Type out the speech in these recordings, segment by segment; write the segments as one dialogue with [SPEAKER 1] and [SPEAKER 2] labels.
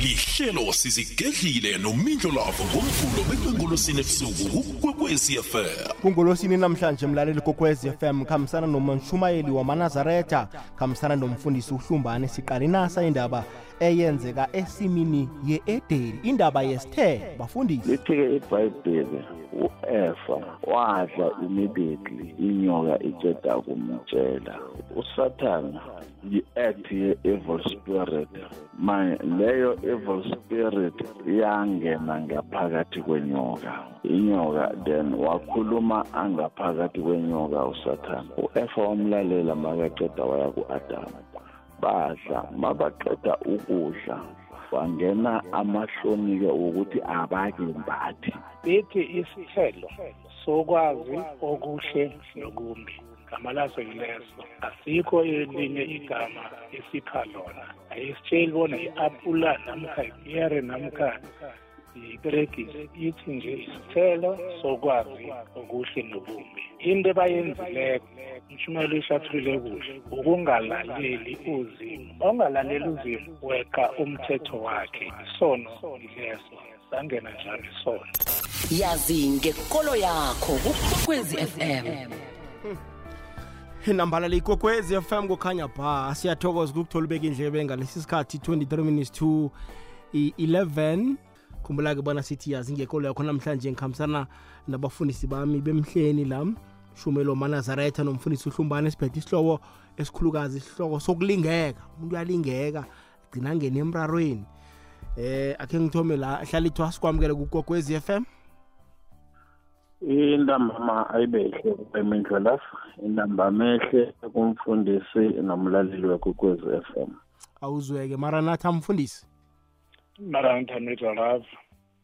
[SPEAKER 1] lihlelo sizigedlile nomindlo lavo ngomvulo bekwengolosini ebusuku kukwekwezi fm
[SPEAKER 2] kungolosini namhlanje mlaleli kokwez fm khambisana nomanshumayeli wamanazaretha khambisana nomfundisi uhlumbane siqala inasa indaba eyenzeka esimini ye-edeli indaba yesithe bafundisi.
[SPEAKER 3] Lithi-ke ibhayibheli u-efa wadla immediately inyoka iceda kumtshela usathana yi-act ye-evil spirit. Manje leyo evil spirit yangena ngaphakathi kwenyoka. Inyoka then wakhuluma angaphakathi kwenyoka usathana u-efa wamlalela makaceda waya ku-adamu badla mabaqeda ukudla. Wangena amahloni-ke ukuthi abake mbathi.
[SPEAKER 4] Bethi isithelo sokwazi okuhle nokumbi. Igama laso yileso. Asikho elinye igama esipha lona. Ayisitsheli bona i-apula namkha ipiyere namkha iperegisi ithi nje isithelo sokwazi okuhle nokumbi into ebayenzileko umshumayelo ishathulile kuhle ukungalaleli uzimu. Ungalaleli uzimu weqa umthetho wakhe isono yileso. Sangena njalo isono.
[SPEAKER 5] Yazi ngekolo yakho kukwekwezi fm
[SPEAKER 2] nambala leyikokwezi fm kukhanya ba siyathokoza ukukuthola ubeka indlebe ngalesi sikhathi 23 minutes to 11 khumbula-ke bona sithi yazi ngekolo yakho namhlanje ngikhambisana nabafundisi bami bemhleni la shumelo manazaretha nomfundisi uhlumbane esiphethe isihloko esikhulukazi isihloko sokulingeka. Umuntu uyalingeka gcina ngene emrarweni. Eh akhe ngithome la hlala ithwa sikwamukele kukokwezi FM
[SPEAKER 3] intambama ayibehle emindlo lapha intambama ehle kumfundisi nomlaleli wekwekwezi FM
[SPEAKER 2] awuzweke maranatha mfundisi
[SPEAKER 4] maranatha midralav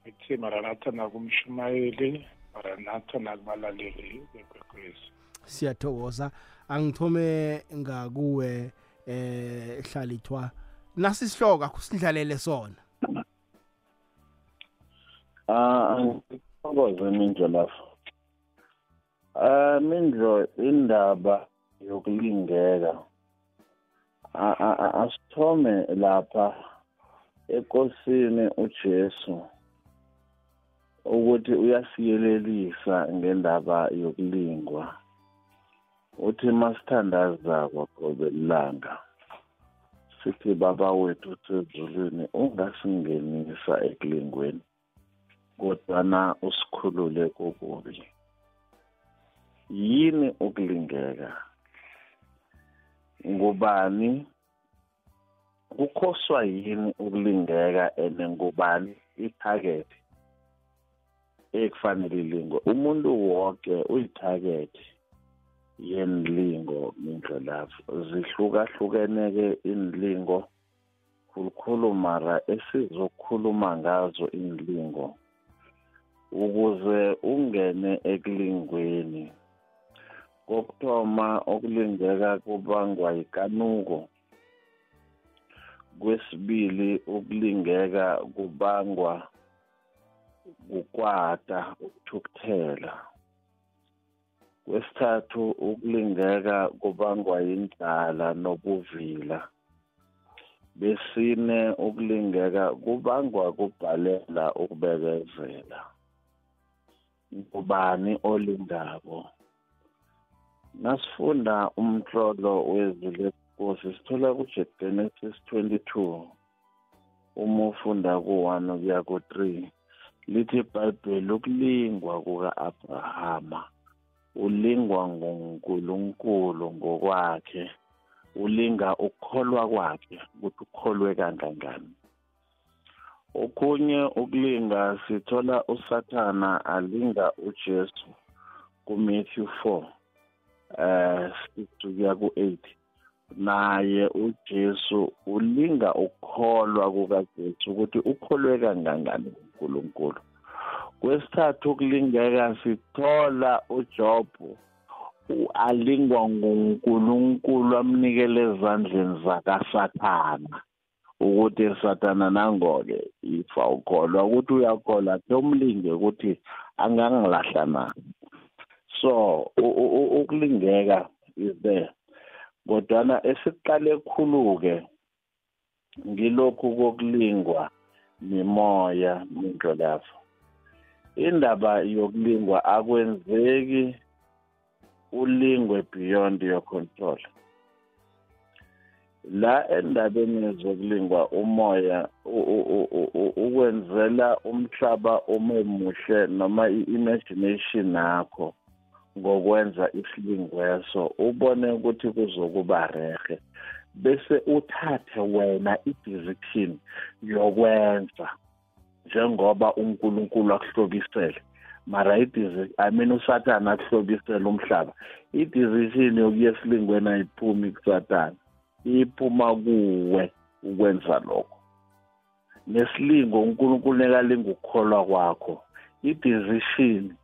[SPEAKER 4] ithi maranatha nakumshumayeli maranatha nakubalaleli bekwekwezi
[SPEAKER 2] siyathokoza. Angithome ngakuwe eh hlalithwa nasi isihloko akusidlalele sona.
[SPEAKER 3] Ah ngithokoze mindlo lapha ah mindlo indaba yokulingeka. Asithome lapha ekosini uJesu ukuthi uyasiyelelisa ngendaba yokulingwa. Uthi masithandazako qobe ilanga sithi baba wethu usezulwini ungasingenisa ekulingweni kodwana usikhulule kokubi yini ukulingeka? Ngubani? Kukhoswa yini ukulingeka and ngubani itarget ekufanele ilingwe? Umuntu wonke uyitarget yenlingo mindlelapho zihlukahlukeneke inlingo khulukhulu mara esizokhuluma ngazo inlingo ukuze ungene ekulingweni kokuthoma ukulingeka kubangwa yikanuko. Kwesibili ukulingeka kubangwa kukwata ukuthukuthela. Kwesithathu ukulingeka kubangwa yindlala nobuvila besine ukulingeka kubangwa kubhalela ukubekezela. Ngubani olingako nasifunda umtlolo wezwi lenkosi sithola kugenesis 22 uma ufunda ku-1 kuya ku-3 lithi ibhayibheli ukulingwa kuka-abrahama ulingwa ngunkulunkulu ngokwakhe ulinga ukukholwa kwakhe ukuthi ukholwe kangangani. Okunye ukulinga sithola usathana alinga ujesu kumatthew 4 eh kuya ku-8 naye ujesu ulinga ukukholwa kukajesu ukuthi ukholwe kangangani unkulunkulu kwesithathu ukulingeka sithola uJobu alingwa nguNkulunkulu amnikele ezandleni zakasathana ukuthi sathana nangoke ifa ukholwa. Ukuthi uyakholwa ke umlinge ukuthi angangilahla na? So ukulingeka is there. Kodwana esiqale khulu-ke ngilokhu kokulingwa mimoya minto lapho indaba yokulingwa akwenzeki ulingwe beyond your control. La endabeni zokulingwa umoya ukwenzela umhlaba omemuhle noma i-imagination yakho. Ngokwenza isilingweso ubone ukuthi kuzokuba rehe. Bese uthathe wena i-decision yokwenza njengoba uNkulunkulu akuhlobisele. Mara i mean usathana akuhlobisele umhlaba. I-decision yokuya esilingweni ayiphumi kusathana iphuma kuwe ukwenza lokho. Nesilingo uNkulunkulu nekalinga ukukholwa kwakho. I-decision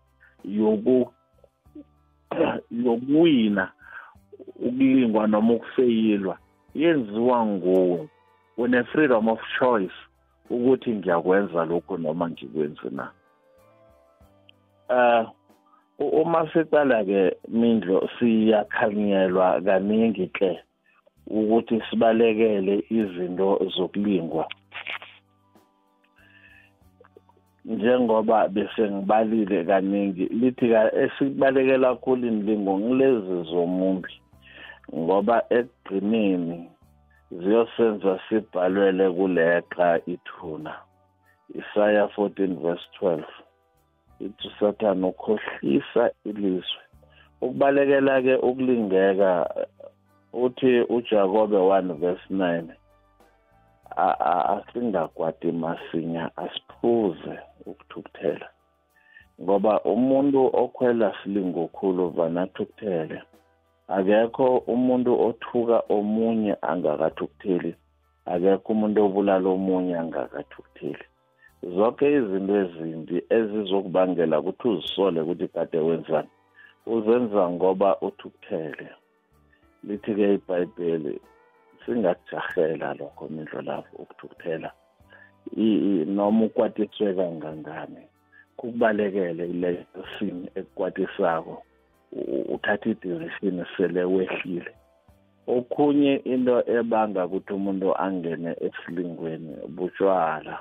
[SPEAKER 3] yoku yokuwina ukulingwa noma ukufeyilwa yenziwa nguwe une-freedom of choice ukuthi ngiyakwenza lokhu noma ngikwenze na. Uh uma siqala-ke mindlo siyakhanyelwa kaningi-ke ukuthi sibalekele izinto zokulingwa. Njengoba bese ngibalile kaningi lithi esikubalekela kakhulu inlingo ngilezi zomumbi ngoba ekugcineni ziyosenza sibhalwele kuleqa ithuna. Isaya 14 verse 12 ithi usathane ukhohlisa ilizwe. Ukubalekela ke ukulingeka uthi uJakobe 1 verse 9 asingakwadi masinya asiphuze. Ukuthukuthela ngoba umuntu okhwela silingokhulu vanathukuthele akekho umuntu othuka omunye angakathukutheli akekho umuntu obulala omunye angakathukutheli zonke izinto ezimbi ezizokubangela ukuthi uzisole ukuthi kade wenzani uzenza ngoba uthukuthele. Lithi-ke ibhayibheli singakujahela lokho mindlo lapho ukuthukuthela. Noma ukwatiswe kangangani. Kukubalekele ileyo sini ekukwatisako uthatha idecision sele wehlile. Okhunye into ebanga ukuthi umuntu angene esilingweni butshwala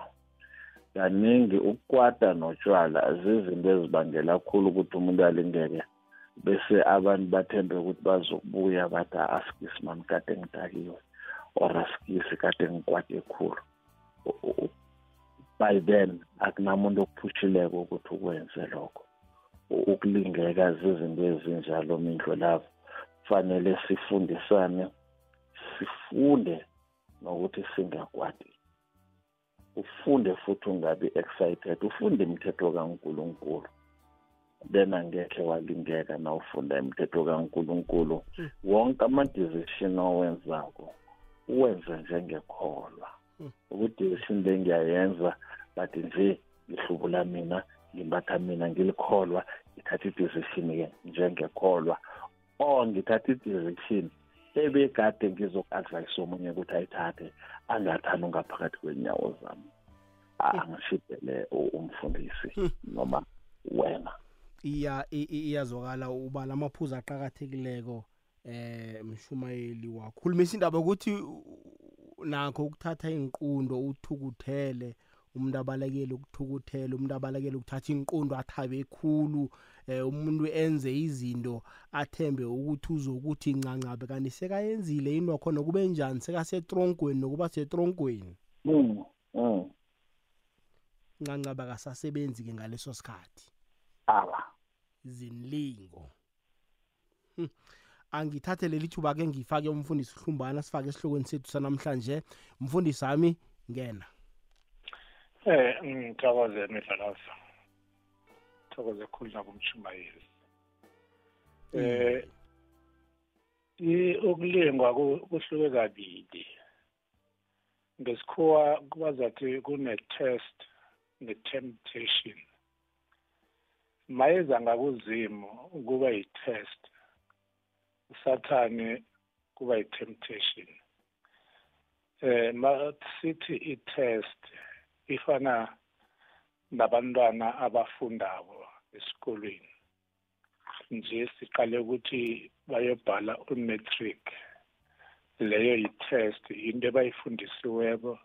[SPEAKER 3] kaningi ukukwata notshwala zizinto ezibangela khulu ukuthi umuntu alingeke bese abantu bathembe ukuthi bazokubuya bathi asikisi mani kade ngidakiwe or asikisi kade ngikwate khulu. By then akunamuntu okuphushileko ukuthi ukwenze lokho. Ukulingeka zizinto ezinjalo mindlo lavo fanele sifundisane sifunde nokuthi singakwati. Ufunde futhi ungabi excited ufunde imithetho kaNkuluNkulu. Then angekhe walingeka na ufunda imithetho kaNkuluNkulu. Hmm. wonke ama-decision owenzako uwenze njengekholwa. Hmm. ukuthi-decision le ngiyayenza but nje lihlubula mina ngimbatha mina ngilikholwa ngithatha i-decision-ke njengekholwa or ngithatha i-decision ebekade ngizoku-advise omunye ukuthi ayithathe angathani ungaphakathi kwenyawo zami hmm. angishidele umfundisi noma wena
[SPEAKER 2] iya iyazwakala ubala amaphuzu aqhakathekileko eh mshumayeli wakho khulumisa indaba ukuthi nakho ukuthatha inqundo uthukuthele umuntu abalekele ukuthukuthela umuntu abalekele ukuthatha inqundo athabe khulu eh umuntu enze izinto athembe ukuthi uzokuthi ncancabe kanti sekayenzile into khona kube njani sekasetrongweni nokuba setrongweni
[SPEAKER 3] mm, mm.
[SPEAKER 2] ncancabe akasasebenzi ke ngaleso sikhathi.
[SPEAKER 3] Awa.
[SPEAKER 2] Zinlingo hm. Angithathe leli thuba ke ngifake umfundisi uhlumbana sifake esihlokweni sethu sanamhlanje. Mfundisi sami ngena.
[SPEAKER 4] Eh ngithokoze midlalaza thokoze khulu nakumshumayeli eh ukulingwa kuhluke kabili. Ngesikhuwa kubazathi kune-test ne-temptation. Mayeza ngakuzimu kuba yi-test. Usathane kuba yi-temptation. Eh masithi i-test ifana nabantwana abafundako esikolweni. Nje siqale ukuthi bayobhala u-matric leyo yi-test into ebayifundisiweko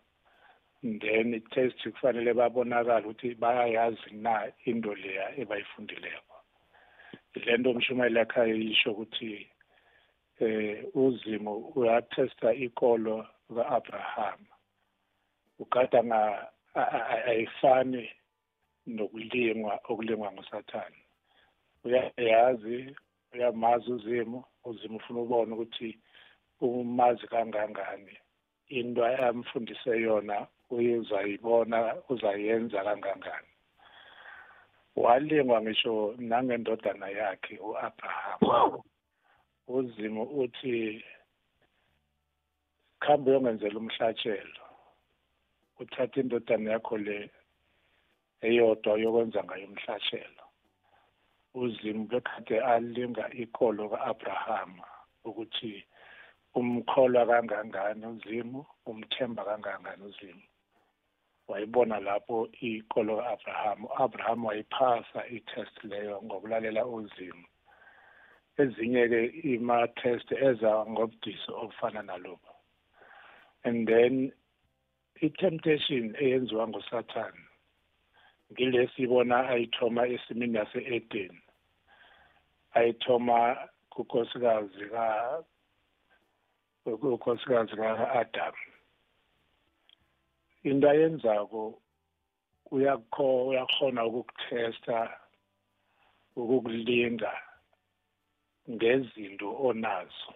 [SPEAKER 4] then i-test kufanele babonakala ukuthi bayayazi na into leya ebayifundileko. Le nto umshumayeli ekhaya yisho ukuthi eh uzimo uyathesta ikolo ka-abraham. Ugada ayifani nokulingwa okulingwa ngusathane. Uyayazi uyamazi uzimo uzimo ufuna ubona ukuthi umazi kangangani. Into amfundise yona uzayibona uzayenza kangangani. Walingwa ngisho nangendodana yakhe u-abraham. Uzimo uthi khambe uyongenzela umhlatshelo. Uthatha indodana yakho le eyodwa yokwenza ngayo umhlatshelo. Uzimu bekade alinga ikolo ka-abrahama ukuthi umkholwa kangangani uzimu umthemba kangangani uzimu wayibona lapho ikolo ka-abraham u-abraham wayiphasa i-test leyo ngokulalela uzimu ezinye-ke ima-test eza ngobudisi obufana nalobo. And then i-temptation eyenziwa ngusathane ngilesibona ayithoma esimini yase-eden. Ayithoma kunkosikazi ka unkosikazi ka-adam. Into ayenzako uyakhona ukukuthesta ukukulinga ngezinto onazo.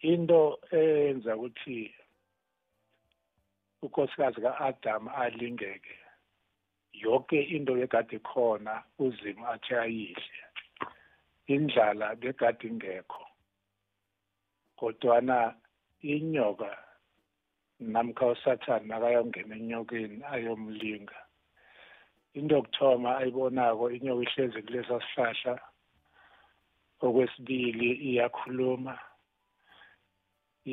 [SPEAKER 4] Into eyenza ukuthi unkosikazi ka-adam alingeke yonke into bekade khona uzimo athi ayihle indlala bekade ingekho. Kodwana inyoka namkha usathane nakayongena enyokeni ayomlinga into yokuthoma ayibonako inyoka ihlezi kulesa sihlahla okwesibili iyakhuluma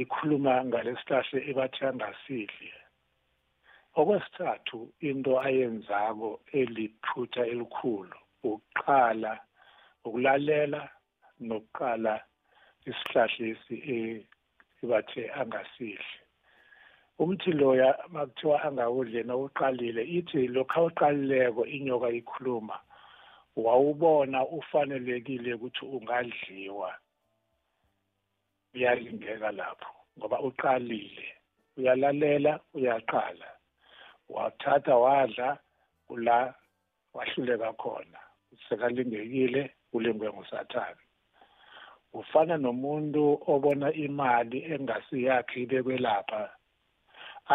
[SPEAKER 4] ikhuluma ngalesihlahla ebathi angasidli okwesithathu into ayenzako eliphutha elikhulu ukuqala ukulalela nokuqala isihlahla esi ebathe angasidli. Umthi loya makuthiwa angawudle nawuqalile ithi lokhu awuqalileko inyoka ikhuluma wawubona ufanelekile ukuthi ungadliwa. Uyalingeka lapho ngoba uqalile uyalalela uyaqala. Wathatha wadla ula wahluleka khona. Sekalingekile ulingwe ngusathane. Ufana nomuntu obona imali engasiyakhe ibekwe lapha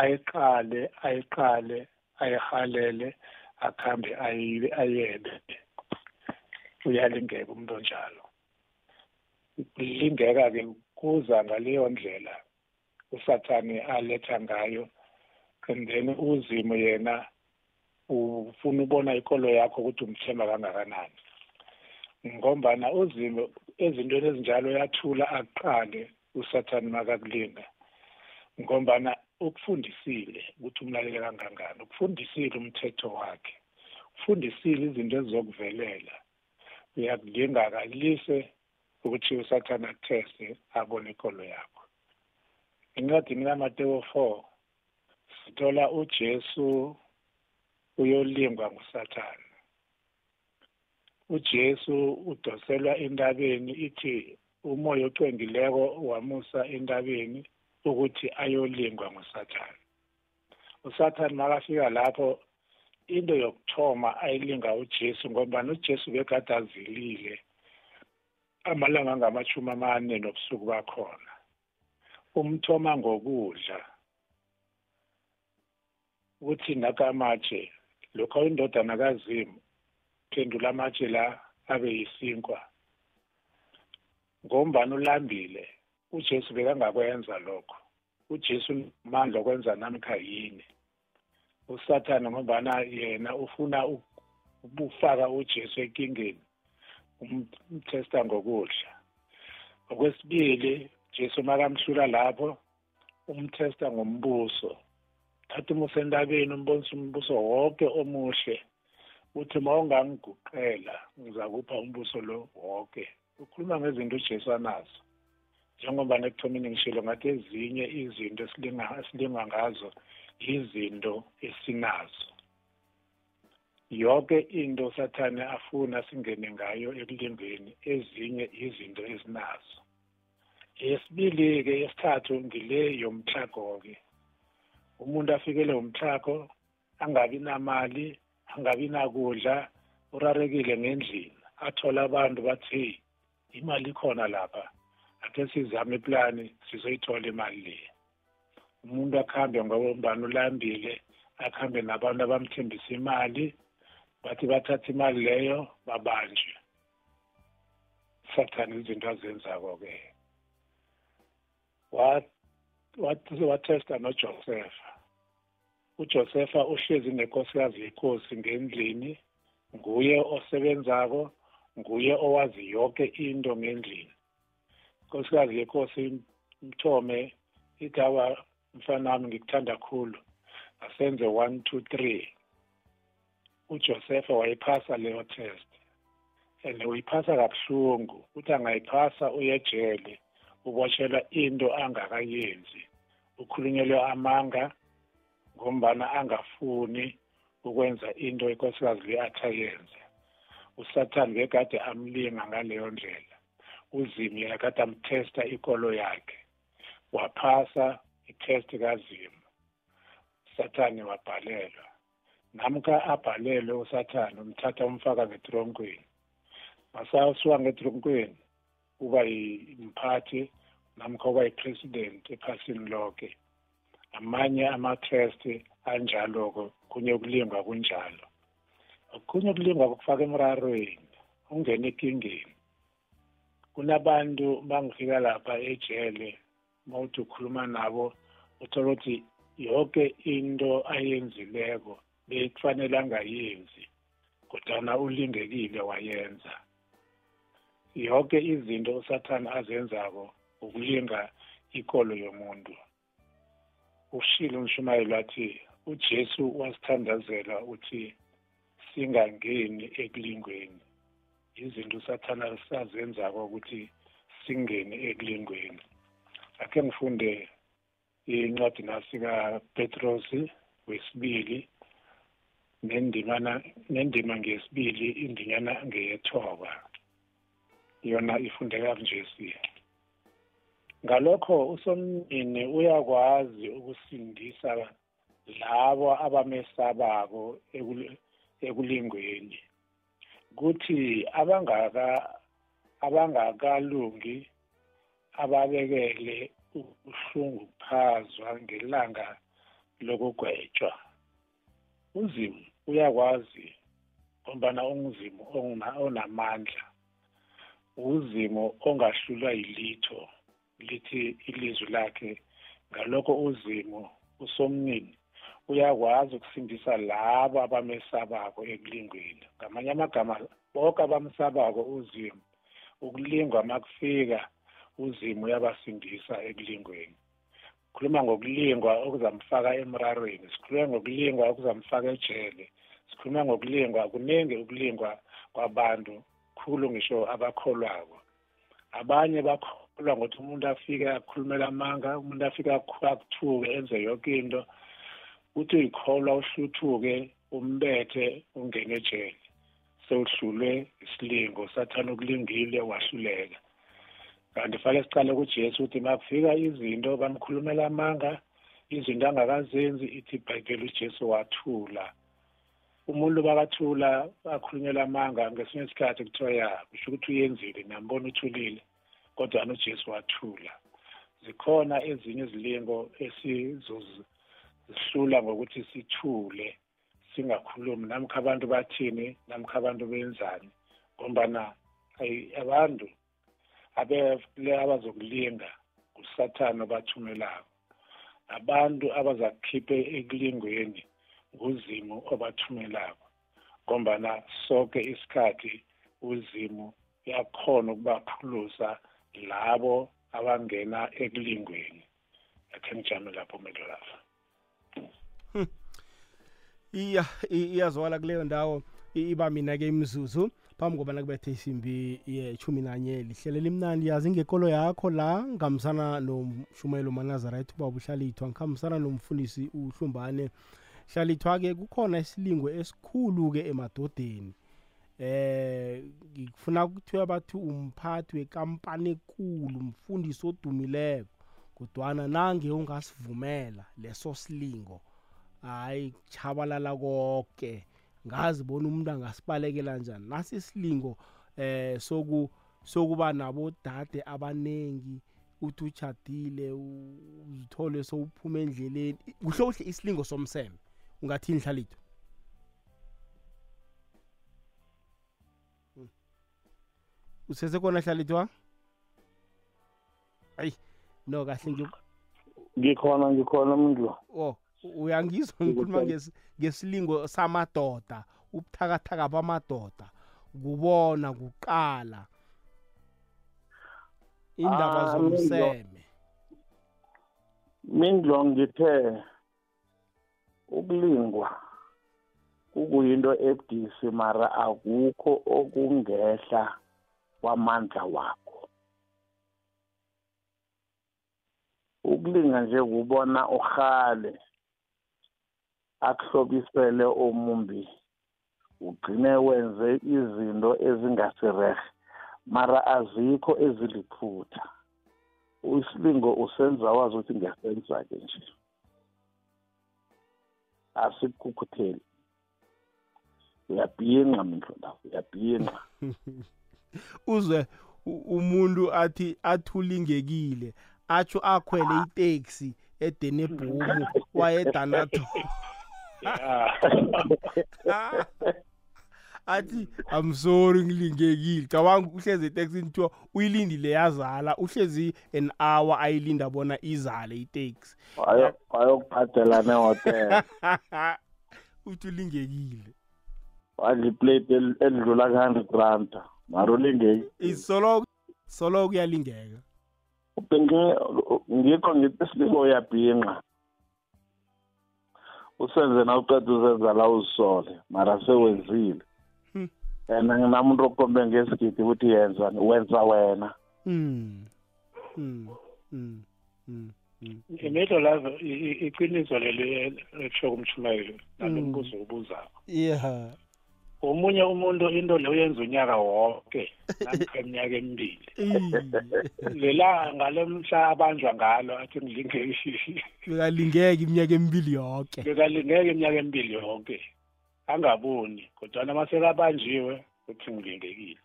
[SPEAKER 4] ayiqale ayiqale ayihalele akhambe ayebe uyalingeka umuntu onjalo. Lingeka-ke kuza ngaleyo ndlela usathane aletha ngayo and then uzimo yena ufuna ubona ikolo yakho ukuthi umthemba kangakanani. Ngombana uzimo ezintweni ezinjalo yathula aqale usathane makakulinga ngombana ukufundisile ukuthi umlalele kangangani ukufundisile umthetho wakhe ufundisile izinto ezizokuvelela kalise ukuthi usathane akutheste abone ikolo yakho. Encwadini kamateo four sithola ujesu uyolingwa ngusathane ujesu udoselwa entabeni ithi umoya ocwengileko wamusa entabeni ukuthi ayolingwa ngusathane usathane makafika lapho into yokuthoma ayilinga ujesu ngoba ujesu bekade azilile amalanga angamashumi amane nobusuku bakhona. Umthoma ngokudla ukuthi nakamatshe lokho indodana kazimu phendula amatshe la abe yisinkwa ngombani ulambile ujesu bekangakwenza lokho. Ujesu namandla okwenza namkha yini? Usathane ngombana yena ufuna ukufaka ujesu enkingeni umthesta ngokudla. Okwesibili jesu makamhlula lapho umthesta ngombuso. Thatha umusa entabeni umbonisa umbuso wonke omuhle. Uthi ma ungangiguqela ngizakupha umbuso lo wonke ukhuluma ngezinto ujesu anazo. Njengoba nekuthomeni ngishilo ngathi ezinye izinto esilinga ngazo izinto esinazo. Yonke into usathane afuna singene ngayo ekulingweni ezinye izinto ezinazo. Esibili-ke esithathu ngile yomthlago-ke umuntu afikele umthlago angabi namali angabi nakudla urarekile ngendlini. Athola abantu bathi imali ikhona lapha ake sizame iplani sizoyithola imali le. Umuntu akuhambe ngoba umbani ulambile akuhambe nabantu abamthembisa imali bathi bathatha imali leyo babanjwe. Sathane izinto azenzako-ke. Wathesta noJosefa. uJosefa uhlezi nenkosikazi yenkosi ngendlini nguye osebenzako nguye owazi yonke into ngendlini. Inkosikazi yenkosi mthome ithi awa mfana wami ngikuthanda khulu asenze one two three. uJosepha wayiphasa leyo test and uyiphasa kabuhlungu. Uthi angayiphasa uyejele ubotshelwa into angakayenzi. Ukhulunyelwe amanga ngombana angafuni ukwenza into inkosikazi le athi ayenze. Usathane bekade amlinga ngaleyo ndlela. Uzimi yakade amtesta ikolo yakhe. Waphasa itest kazimu sathane wabhalelwa. Namka abhalelwe usathane umthatha umfaka ngetronkweni. Masasuka ngetronkweni uba yimphathi namkha uba yi-president ephasini lonke amanye ama-trust anjalo-ko kunye ukulingwa kunjalo. Okunye ukulingwa kokufaka emrarweni ungena ekingeni. Kunabantu bangifika lapha ejele mawuthi ukhuluma nabo uthola ukuthi yonke into ayenzileko bekufanele angayenzi kodwana ulingekile wayenza. Yonke izinto usathane azenzako ukulinga ikolo yomuntu. Ushilo umshumayeli wathi ujesu wasithandazela uthi singangeni ekulingweni izinto usathana sazenzako ukuthi singene ekulingweni. Akhe ngifunde incwadi nasika Petros wesibili nendimana nendima ngesibili indinyana ngeyethoba. Yona ifundeka nje siya ngalokho usomnini uyakwazi ukusindisa labo abamesabako ekulingweni. Kuthi abangaka abangakalungi ababekele ubuhlungu kuphazwa ngelanga lokugwetshwa. Uzimu uyakwazi ngombana unguzimo onamandla. Uzimo ongahlulwa yilitho lithi ilizwi lakhe ngalokho uzimo usomnini uyakwazi ukusindisa labo abamesabako ekulingweni. Ngamanye amagama bonke abamsabako uzimo ukulingwa makufika uzimo uyabasindisa ekulingweni. Sikhuluma ngokulingwa okuzamfaka emrarweni sikhuluma ngokulingwa okuzamfaka ejele sikhuluma ngokulingwa kuningi ukulingwa kwabantu khulu ngisho abakholwako. Abanye bakholwa ngokuthi umuntu afike akhulumela amanga umuntu afike akuthuke enze yonke into uthi uyikholwa uhluthuke umbethe ungene ejele. Sewuhlulwe isilingo sathana ukulingile wahluleka. Fanele sicale kujesu ukuthi makufika izinto bamkhulumela amanga izinto angakazenzi ithi ibhayibheli ujesu wathula. Umuntu bakathula akhulunyela amanga ngesinye isikhathi kuthiwa ya kusho ukuthi uyenzile nambona uthulile kodwa ujesu wathula. Zikhona ezinye izilingo esizozihlula ngokuthi sithule singakhulumi. Namkha abantu bathini namkha abantu benzani ngombana abantu abele abazokulinga ngusathane obathumelako abantu abazakukhiphe ekulingweni nguzimu obathumelako ngombana sonke isikhathi uzimu uyakhona ukubaphulusa labo abangena ekulingweni. Akhe ngijame lapho medolafa
[SPEAKER 2] iya iyazwala kuleyo ndawo iba mina ke imizuzu. Phambi kobana kubethe isimbi yechumi nanye lihlelo limnandi yazi ngekolo yakho la ngihambisana nomshumayelo manazarayith ubaba uhlalithwa ngikhambisana nomfundisi uhlumbane. Hlalithwa-ke kukhona isilingo esikhulu-ke emadodeni. Eh ngifuna kuthiwa bathi umphathi wekampani ekulu umfundisi odumileko kodwana nange ungasivumela leso silingo hayi kuchabalala konke ngazi bona umuntu angasibalekela njani. Nasi isilingo eh soku sokuba nabodade abanengi uthi uchadile uzithole sowuphuma endleleni kuhle kuhle isilingo somseme ungathini hlalito usesekhona hlalithwa ayi no kahle nje.
[SPEAKER 3] Ngikhona ngikhona mndlu
[SPEAKER 2] oh. Uyangizwa ngikhuluma ngesi- ngesilingo samadoda ubuthakathaka bamadoda kubona kuqala. Indaba
[SPEAKER 3] Ah,
[SPEAKER 2] zomseme.
[SPEAKER 3] Mindlo ngithe ukulingwa kukuyinto ebudisi mara akukho okungehla kwamandla wakho. Ukulinga nje kubona uhale akuhlobisele omumbi ugcine wenze izinto ezingasirehe mara azikho eziliphutha. Isilingo usenza wazi ukuthi ngiyasenza-ke nje. Asikukhutheli uyabhinqa mindlo lapho uyabhinqa.
[SPEAKER 2] Uzwe u- umuntu athi athulingekile atsho akhwele iteksi edenebhumu wayedanato athi i'm sorry ngilingekile cabanga uhlezi eteksini kuthiwa uyilindile yazala. Uhlezi an hour ayilinda bona izale iteksi.
[SPEAKER 3] Wayo- wayokuphathela nehotel.
[SPEAKER 2] Uthi ulingekile
[SPEAKER 3] wadla iplate el- elidlula ku-hundred randa. Mara ulingeki
[SPEAKER 2] isolo solo kuyalingeka
[SPEAKER 3] ngikho ngithi isilingo uyabhinqa. Usenze na uqeda uzenza la uzisole mara sewenzile.
[SPEAKER 2] Hmm.
[SPEAKER 3] and nginamuntu okombe ngesigidi ukuthi yenza wenza wena.
[SPEAKER 2] Mm mm mm mm mm
[SPEAKER 4] imelo lazo i- i- iqiniso leli ekusho kumshumayeli nalombuzo ubuzako
[SPEAKER 2] yeah.
[SPEAKER 4] Omunye umuntu into leyo yenza unyaka wonke namkha iminyaka emibili.
[SPEAKER 2] Eh,
[SPEAKER 4] lela ngale mhla abanjwa ngalo athi ngilingekile
[SPEAKER 2] bekalingeka iminyaka emibili yonke
[SPEAKER 4] bekalingeke iminyaka emibili yonke angaboni kodwana masekabanjiwe uthi ngilingekile.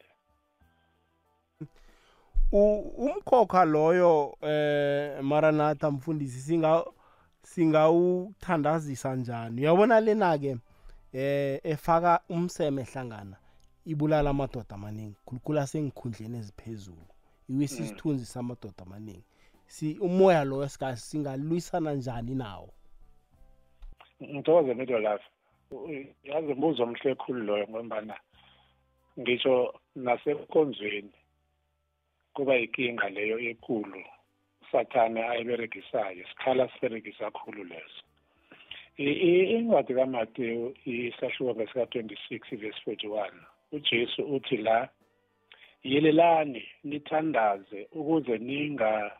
[SPEAKER 2] U- umkhokha loyo eh maranatha mfundisi singa singawuthandazisa njani? Uyabona lena ke eh efaka umseme hlangana ibulala amadoda amaningi khulukhula sengikhundleni eziphezulu. Iwisa isithunzi samadoda amaningi. Si umoya loyo sika singalwisana njani nawo?
[SPEAKER 4] Ngithokoze mido lapho yazi umbuzo omhle khulu loyo ngombana ngisho nasenkonzweni kuba yinkinga leyo ekulu sathane ayiberegisayo sikhala siberegisa khulu leso. Incwadi kamateyu isahluko ngesika-twenty-six verse forty-one. Ujesu uthi la yelelani nithandaze ukuze ninga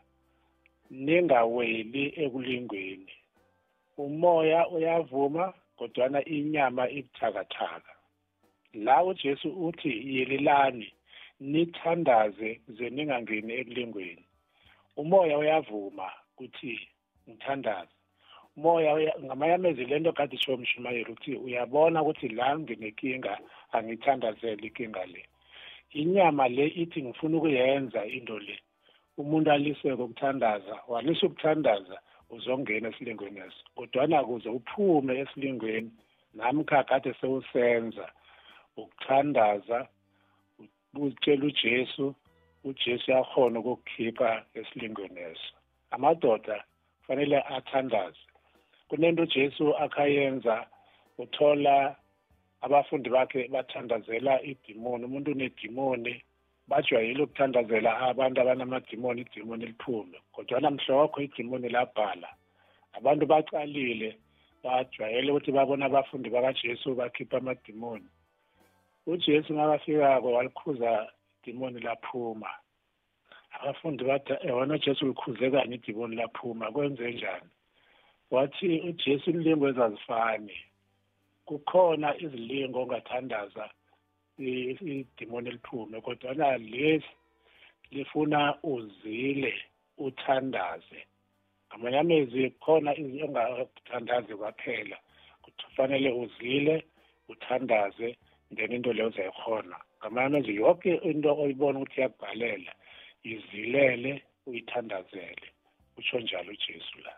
[SPEAKER 4] ningaweli ekulingweni. Umoya uyavuma kodwana inyama ibuthakathaka. La ujesu uthi yelelani nithandaze ze ningangeni ekulingweni. Umoya uyavuma ukuthi ngithandaze. Umoya uya- ngamayamezi le nto kade isho umshumayeli ukuthi uyabona ukuthi la nginenkinga angithandazele inkinga le. Inyama le ithi ngifuna ukuyenza into le. Umuntu aliseke ukuthandaza walisa ukuthandaza uzongena esilingweni eso kodwana kuze uphume esilingweni namkha kade sewusenza ukuthandaza utshela ujesu ujesu yakhona ukukukhipha esilingweni eso amadoda kufanele athandaze. Kunento ujesu akhayenza uthola abafundi bakhe bathandazela idimoni. Umuntu unedimoni bajwayele ukuthandazela abantu abanamadimoni idimoni liphume. Kodwana mhlokho idimoni labhala. Abantu bacalile bajwayele ukuthi babona abafundi bakajesu bakhipha amadimoni. Ujesu makafikako walikhuza idimoni laphuma. Abafundi bathi yona ujesu ulikhuze kanye idimoni laphuma? Kwenze njani wathi ujesu inlingo ezazifani. Kukhona izilingo ongathandaza idimoni eliphume kodwana lesi lifuna uzile uthandaze. Ngamanye amezwi khona ongathandazi kwaphela kufanele uzile uthandaze then into leyo uzayikhona. Ngamanye amezwi yonke into oyibona ukuthi iyakubhalela izilele uyithandazele. Utsho njalo ujesu la.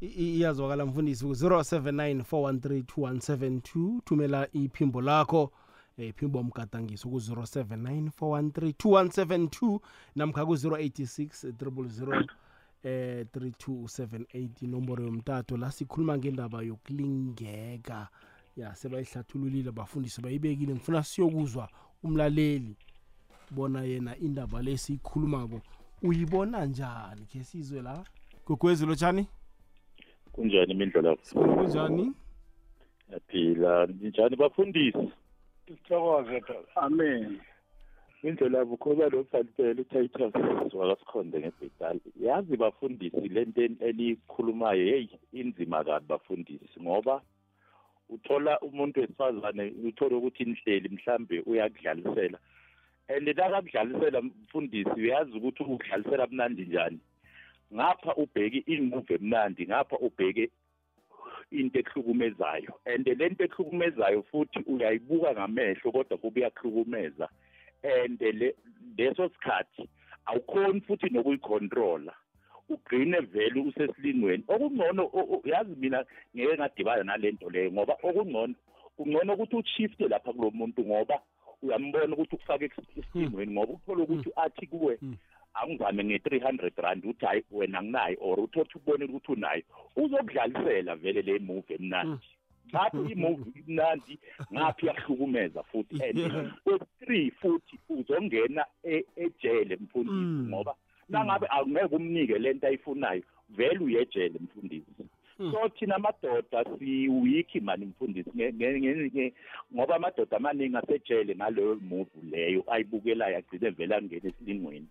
[SPEAKER 2] Iyazwakala mfundisi ku-079 413 2172 thumela iphimbo lakho iphimbo mgadangiso ku-079 413 2172 namkha ku-086 000 eh 3278 inomboro yomtato. La sikhuluma ngendaba yokulingeka. Ya sebayihlathululile bafundisi bayibekile. Ngifuna siyokuzwa umlaleli bona yena indaba lesiyikhulumako uyibona njani? Ke sizwe la. Gogwezi lotshani?
[SPEAKER 6] Kunjani imindlela
[SPEAKER 2] kunjani
[SPEAKER 6] yaphila. Njani bafundisi?
[SPEAKER 4] Sithokoze
[SPEAKER 6] amen. Indlela bukhoba lo salipela utitus wakasikhonde ngebhetali yazi bafundisi lento elikhulumayo heyi inzima kabi bafundisi ngoba uthola umuntu wesifazane uthole ukuthi nihleli mhlambe uyakudlalisela. And nakakudlalisela mfundisi uyazi ukuthi ukudlalisela mnandi njani? Ngapha ubheke imove emnandi ngapha ubheke into ekuhlukumezayo and lento ekuhlukumezayo futhi uyayibuka ngamehlo kodwa kube uyahlukumeza and leso sikhathi awukhoni futhi nokuyicontrola ugcine vele usesilingweni okungcono yazi mina ngeke ngadibana nalento leyo ngoba okungcono kungcono ukuthi ushifte lapha kulo muntu ngoba uyambona ukuthi ukufake esilingweni ngoba uthola ukuthi athi kuwe angizame nge-three hundred rand uthi hayi wena anginayo or uthothi ukubonela ukuthi unayo uzokudlalisela vele le movie emnandi. Ngapho imovie imnandi ngaphi yahlukumeza futhi? And three futhi uzongena ejele mfundisi ngoba nangabe angeke umnike lento ayifunayo vele uyejele mfundisi. So thina amadoda siwiki mani mfundisi ngoba amadoda amaningi asejele ngaleyo movie leyo ayibukelayo agcine vele angena esilingweni.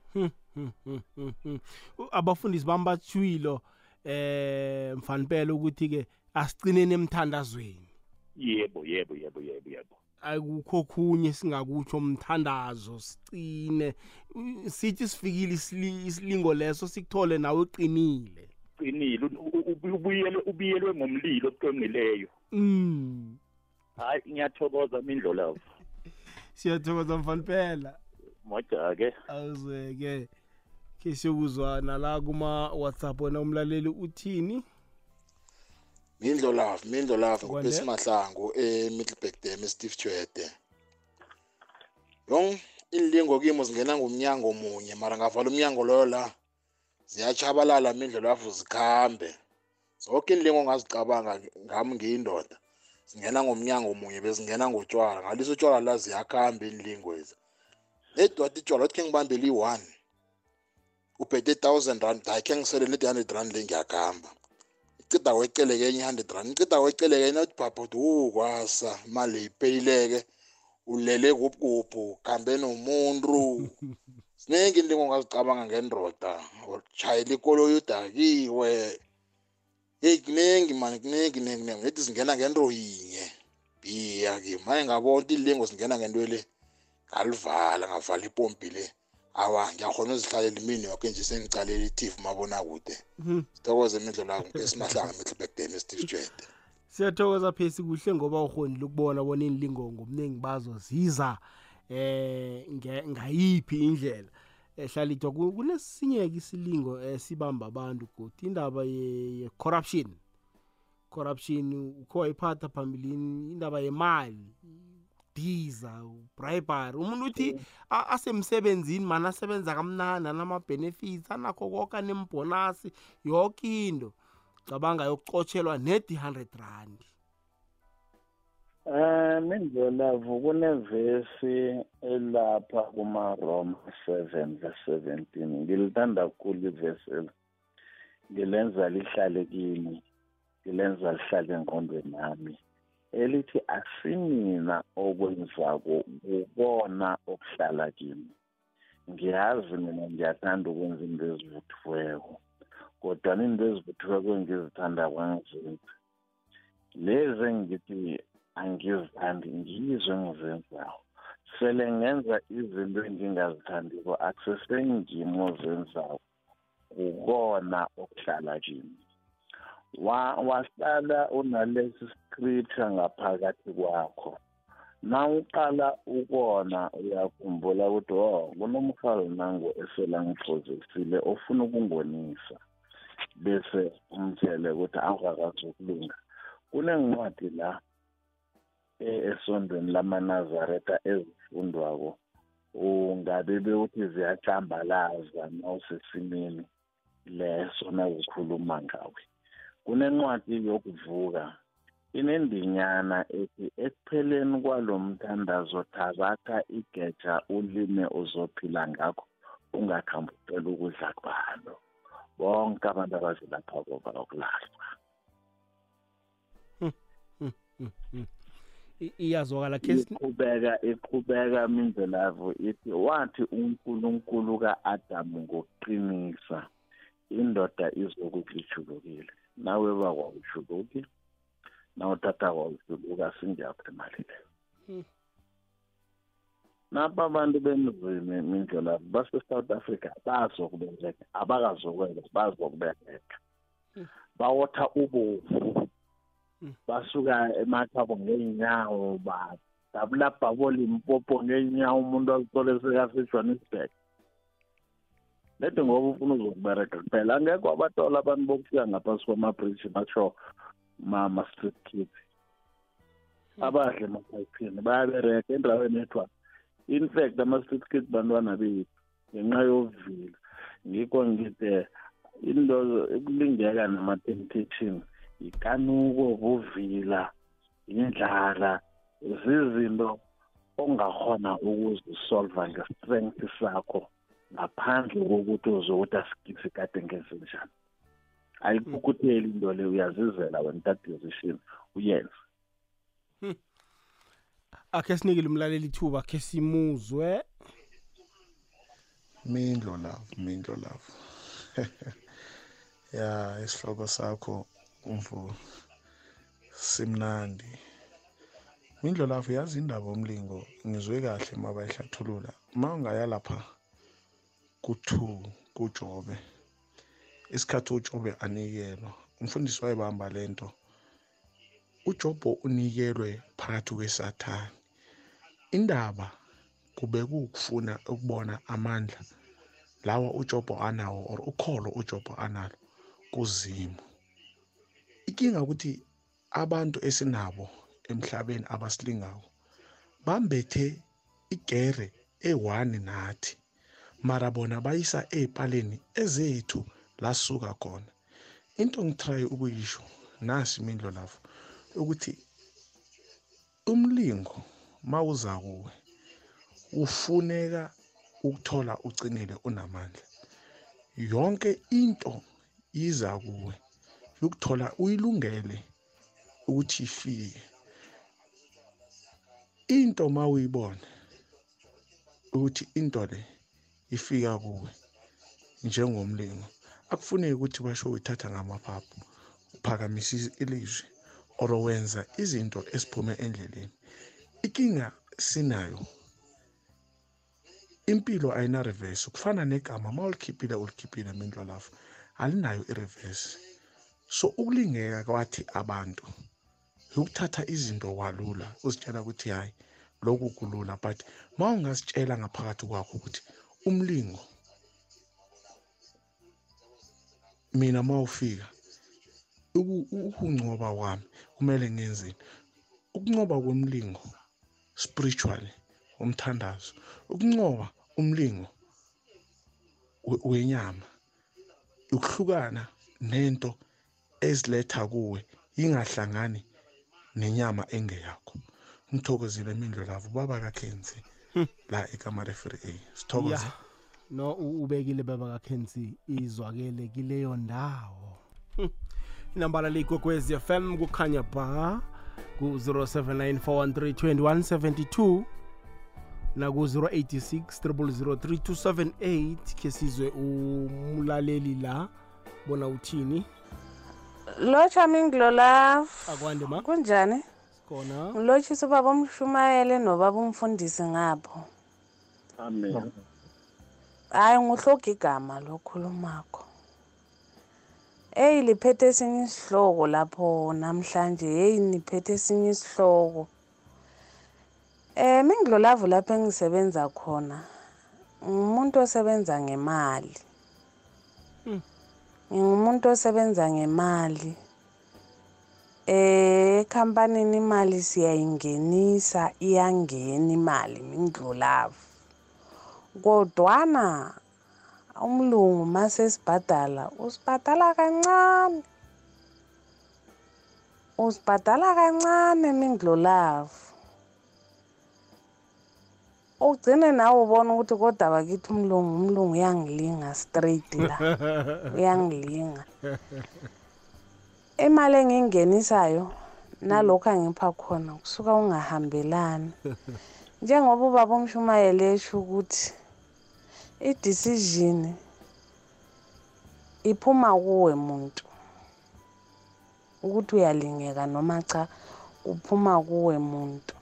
[SPEAKER 2] Abafundisi bami batshwilo eh mfanipela ukuthi ke asicineni emthandazweni.
[SPEAKER 6] Yebo yebo yebo yebo yebo.
[SPEAKER 2] Akukho khunye singakutsho umthandazo sicine sithi sifikile isilingo leso sikuthole nawe uqinile.
[SPEAKER 6] Qinile ubuyele ubuyelwe ngomlilo oqongileyo
[SPEAKER 2] mm.
[SPEAKER 6] Hayi ngiyathokoza mindlolavu
[SPEAKER 2] siyathokoza mfanipela
[SPEAKER 6] moja ke.
[SPEAKER 2] Awuzeke. Ke siyokuzwana la kuma WhatsApp wena umlaleli uthini?
[SPEAKER 7] Mindlo Love Mindlo Love ngupesi mahlangu eMiddelburg Dam eSteve Jwede Yong inlingo kimi zingena ngumnyango munye mara ngavala umnyango loyo la ziyachabalala Mindlo Love zikhambe. Zonke inlingo ongazicabanga ngami ngiyindoda zingena ngomnyango munye bezingena ngotshwala ngalisa utshwala la ziyakhamba inlingo ezi edwa itshwala uthi ke ngibambele i-one uphethe i-thousand rand hayi khe ngisele leti hundred rand le ngiyakuhamba icida weceleke enye i-hundred rand icida weceleke enye uthi phapha uthi wu kwasa imali ipeyileke ulele kupukuphu kambe nomuntu. Ziningi into ongazicabanga ngendoda utshayela ikoloyi udakiwe heyi kuningi mani kuningi kuningi kuningi nethi zingena ngento yinye. Biya ke manje ngabona ilingo zingena ngento le ngalivala ngavala ipompi le. Awa ngiyakhona uzihlalela imini yoke nje sengicalela i-tv mabonakude sithokoze imidlo lako ngesimahlanga middleburg dam steve jwede
[SPEAKER 2] siyathokoza phesi kuhle ngoba ukhonile ukubona bona inilingo ngomningi bazo ziza eh ngayiphi indlela. Ehlalithwa kunesinye-ke isilingo esibamba abantu godi indaba ye-corruption corruption. Ukho wayiphatha phambilini indaba yemali diza bribery umuntu uthi asemsebenzini mana asebenza kamnandi anama-benefits anakho konke anembonasi yonke into. Cabanga yokucotshelwa nedi 100 rand.
[SPEAKER 3] Eh mindlolavu kunevesi elapha kuma-Roma 7 verse 17 ngilithanda kakhulu ivesi elo ngilenza lihlale kimi ngilenza lihlale engqondweni yami. Elithi asimina okwenzako kubona okuhlala kimi. Ngiyazi mina ngiyathanda ukwenza into ezivuthiweko kodwa into ezivuthiweko engizithanda kwangizenza lezi engithi angizithandi ngizo engizenzayo sele ngenza izinto engingazithandiko akusesengimi ozenzayo kukona okuhlala kimi. Wahlala unalesi scripture ngaphakathi kwakho. Nawuqala ukona uyakhumbula ukuthi oh kunomhalo nango esela ngiphrozesile ofuna ukungonisa. Bese umtshele ukuthi awukakazokulunga kunencwadi la esondweni lamanazareta ezifundwako ungabe bewuthi ziyacambalaza nawusesimeni leso nazikhuluma ngawe. Kunencwadi yokuvuka inendinyana ethi ekupheleni kwalo mthandazo thabaka igeja ulime uzophila ngakho ungakhambi ucela ukudla kwalo. Bonke abantu abazelapha koba okulalwa
[SPEAKER 2] iyazwakala
[SPEAKER 3] iqhubeka iqhubeka mindlelavu ithi wathi unkulunkulu ka-adamu ngokuqinisa indoda izokuthi ijulukile. Nawe bakwawujuluki nawutata kwawujuluka singiyaphemalileyo napa abantu bemzini mindlela base-south africa bazokubereka abakazokwenza bazokubereka. Bawotha ubovu. Basuka emathabo ngeenyawo badabula bhaboli impopo ngeenyawo umuntu azithole sekasejohannesburg lede ngoba ufuna uzokubereka kuphela angekho abatola abantu bokufika ngaphasi kwamabridge basho ma-street kids. Abahle emasayiphini bayabereka endaweni ethiwa in fact ama-street kids bantwana bethu ngenxa yovila ngikho ngithi into ukulingeka nama-temptation ikanuko buvila indlala zizinto ongakhona ukuzisolva nge-strength sakho ngaphandle kokuthi uzokuthi asigisi kade ngenze njani ayikukhutheli into le uyazizela wena that decision uyenze.
[SPEAKER 2] Akhe sinikile umlaleli ithuba khe simuzwe.
[SPEAKER 8] Mindlo love mindlo love. Ya isihloko sakho umvu simnandi. Mindlo lapho yazi indaba omlingo ngizwe kahle uma bayihlathulula. Uma ungaya lapha ku-two kujobe isikhathi ujobe anikelwa umfundisi wayebamba le nto uJobo unikelwe phakathi kwesathane. Indaba kube kukufuna ukubona amandla lawa uJobo anawo or ukholo uJobo analo kuzimu inkinga ukuthi abantu esinabo emhlabeni abasilingayo bambethe igere e1 nathi mara bona bayisa ezipaleni ezethu lasuka khona. Into ngitry ukuyisho nasi imindlo lapho ukuthi umlingo mawuza kuwe ufuneka ukuthola ucinile unamandla. Yonke into iza kuwe. Ukuthola uyilungele ukuthi ifike. Into mawuyibona ukuthi into le ifika kuwe njengomlingo akufuneki ukuthi basho uyithatha ngamaphaphu uphakamisa ilizwi or wenza izinto esiphume endleleni. Inkinga sinayo impilo ayina reverse. Kufana negama uma ulikhiphile ulikhiphile mindlo lafu alinayo ireverse. So ukulingeka kwathi abantu ukuthatha izinto kwalula uzitshela ukuthi hayi lokhu kulula but uma ungazitshela ngaphakathi kwakho ukuthi umlingo mina uma ufika ukungcoba kwami kumele ngenzeni? Ukuncoba kwemlingo spiritually umthandazo ukuncoba umlingo wenyama ukuhlukana nento eziletha kuwe ingahlangani nenyama engeyakho. Ngithokozile imindlo lavo baba kakhenzi la ekamare free a sithokoze
[SPEAKER 2] no ubekile baba kakhenzi izwakele kileyo ndawo. Inambala leyigogwezi FM kukhanya ba ku-079 naku-086 3278 khe sizwe umlaleli la bona uthini?
[SPEAKER 9] Lotsha mingilolaf
[SPEAKER 2] akwande ma?
[SPEAKER 9] Kunjani?
[SPEAKER 2] Khona
[SPEAKER 9] ngilotshisa ubaba umshumayele nobaba umfundisi ngapho
[SPEAKER 3] amen.
[SPEAKER 9] Hayi nguhloga igama lokhulumakho eyi liphethe esinye isihloko lapho namhlanje. Heyi niphethe esinye isihloko. Um mingilolavu lapho engisebenza khona ngumuntu osebenza ngemali. Ngingumuntu osebenza ngemali. Ekhampanini imali siyayingenisa iyangena imali mindlulavu. Kodwana umlungu masesibhadala usibhadala kancane. Usibhadala kancane mindlulavu. Ugcine nawe ubona ukuthi kodwa bakithi umlungu umlungu uyangilinga straight la. Uyangilinga. Imali engiyingenisayo nalokhu angipha khona kusuka ungahambelani. Njengoba ubaba umshumayeli esho ukuthi i-decision iphuma kuwe muntu ukuthi uyalingeka noma cha kuphuma kuwe muntu.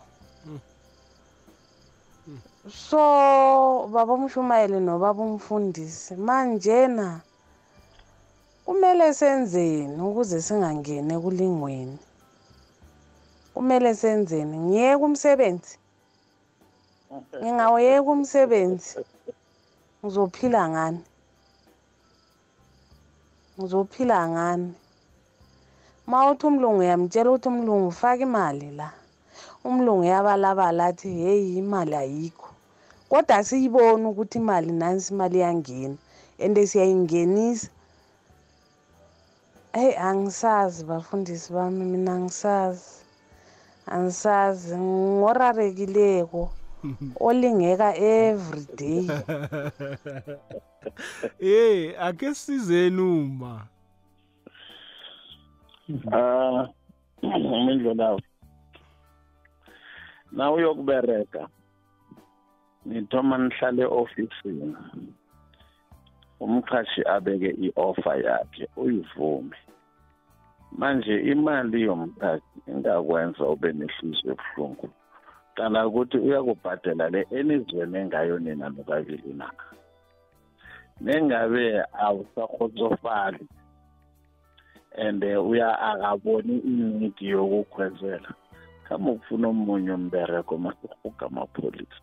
[SPEAKER 9] So baba umshumayeli nobaba umfundisi manjena kumele senzeni ukuze singangeni ekulingweni? Kumele senzeni? Ngiyeke umsebenzi? Ngingawuyeka umsebenzi? Ngizophila ngani? Ngizophila ngani? Ma uthi umlungu uyamtshela ukuthi umlungu ufake imali la. Umlungu uyabalabala athi heyi imali ayikho. Kodwa siyibone ukuthi imali nansi imali iyangena and siyayingenisa. Heyi angisazi bafundisi bami mina angisazi. Angisazi ngorarekileko olingeka every day.
[SPEAKER 2] Hey ake sizeni uma?
[SPEAKER 3] Ah mindlulavu na uyokubereka. Nithoma nihlale ofisini. Umqhashi abeke i-offer yakhe uyivume. Manje imali yomqhashi ingakwenza ube nehliziyo ebuhlungu. Qala ukuthi uyakubhadela le enizwene ngayo nina nokabili na. Nengabe awusakhotshofali and uya akaboni inidi yokukhwezela. Kama ukufuna omunye umbereko masihuga amapholisa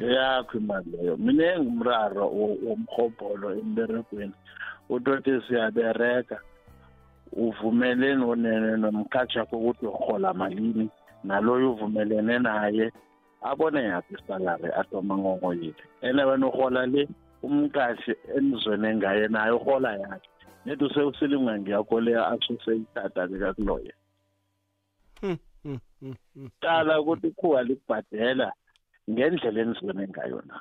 [SPEAKER 3] yakho imali leyo mina engumraro womhobholo emberegweni. Utothi siyabereka uvumele nonene nomkhatshakho ukuthi urhola malini naloyo uvumelene naye abone yaphi isalari atoma ngongoyile ene wena urhola le umqashi enizwene ngaye naye urhola yakhe. Nethi useusilinga ngiyakho le asuse itata likakuloye qala ukuthi ikhuwa likubhadela ngendlela enizwene ngayo na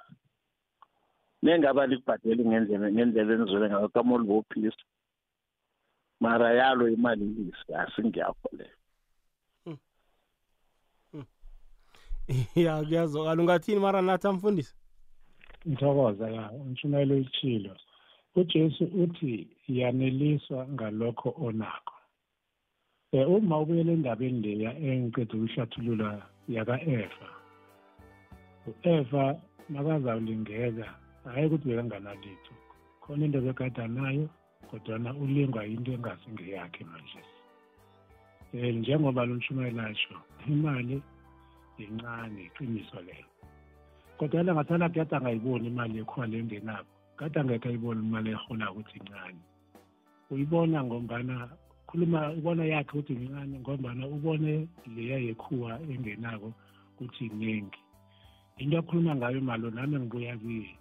[SPEAKER 3] nengaba likubhadeli ngendlela ngendlela enizwene ngayo kamoli bophisa mara yalo imali lisi asingiyakho leyo
[SPEAKER 2] ya kuyazokala ungathini mara? Nathi amfundisi
[SPEAKER 4] ngithokoza ya umshumayelo itshilo. Ujesu uthi yaneliswa ngalokho onakho. Um uma ubuyela endabeni leya engiqeda ukuhlathulula yaka-efa u-efa makazawulingeka hhayi ukuthi bekanganalitho. Khona into bekade nayo kodwana ulingwa into engasingeyakhe manje. Um njengoba lo mshumayelo asho imali yincane iqiniso lelo kodwa ngathana kade angayiboni imali ekhona le engenako kade angekho ayibona imali ehola ukuthi incane uyibona ngombana khuluma ubona yakhe ukuthi incane ngombana ubone leya yekhuwa engenako ukuthi iningi into akhuluma ngayo malo nami ngibuya kiye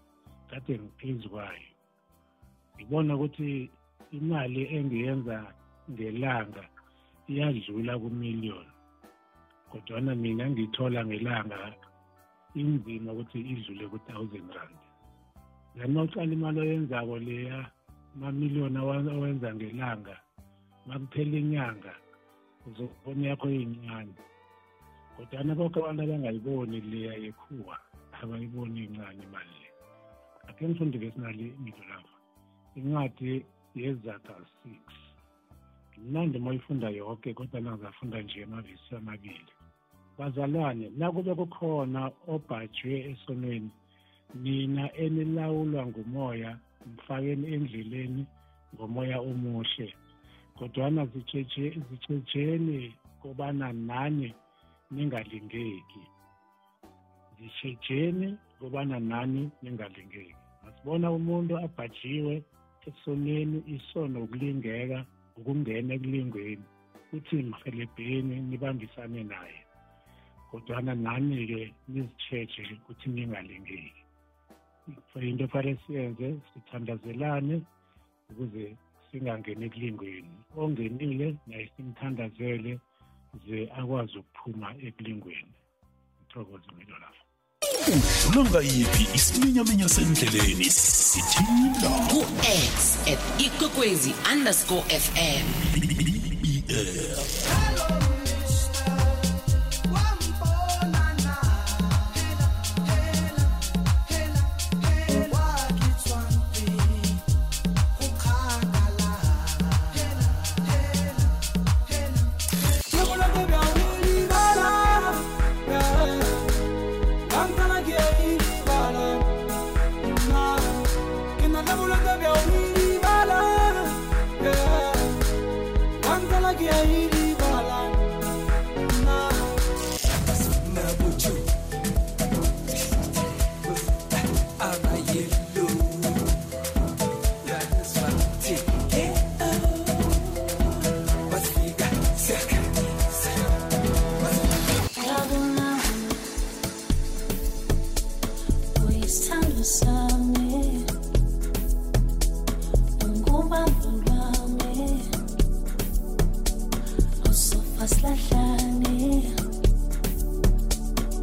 [SPEAKER 4] kade ngiphezu kwayo. Ngibona ukuthi imali engiyenza ngelanga iyadlula kumiliyoni kodwana mina ngithola ngelanga inzima ukuthi idlule ku-thousand rand. Then mawucala imali oyenzako leya amamiliyoni owenza ngelanga makuphela inyanga uzobona yakho yincane kodwana bonke abantu abangayiboni leya yekhuwa abayiboni incane imali le. Akhe ngifundile sinali imido lapha incwadi yezaga six mnandi uma uyifunda yonke kodwa nangizafunda nje amavisi amabili. Bazalwane nakube kukhona obhajwe esonweni nina enilawulwa ngumoya mfakeni endleleni ngomoya omuhle. Kodwana zitshejeni kobana nani ningalingeki. Zitshejeni kobana nani ningalingeki. Masibona umuntu abhajiwe esoneni isono ukulingeka ukungena ekulingweni uthi mhelebheni nibambisane naye. Kodwana nani-ke nizitsheje ukuthi ningalingeki. Into fanele siyenze sithandazelane ukuze singangeni ekulingweni. Ongenile naye simthandazele ze akwazi ukuphuma ekulingweni. Ngithokoze ngilo lapho.
[SPEAKER 1] Udlula ngayiphi isiminyaminya sendleleni sithinda
[SPEAKER 10] ku-x at ikwekwezi underscore fm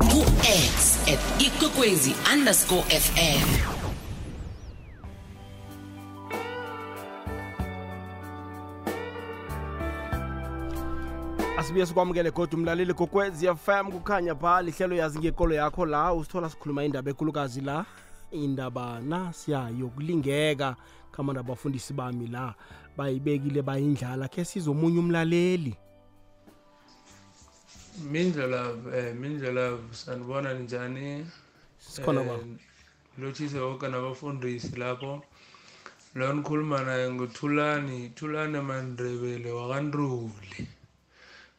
[SPEAKER 10] ku-x at ikwekwezi underscore fm
[SPEAKER 2] asibuye sikwamukele kodwa umlaleli kokwezi fm kukhanya pha lihlelo yazi ngekolo yakho la usithola sikhuluma indaba ekulukazi la indaba nasiya yokulingeka kamana abafundisi bami la bayibekile bayindlala khe sizomunye umlaleli
[SPEAKER 11] mindlela eh mindlela sanibona njani?
[SPEAKER 2] Sikhona ba
[SPEAKER 11] lothise wonke nabafundisi lapho. Lo nikhuluma naye nguthulani thulani mandrebele wakandruli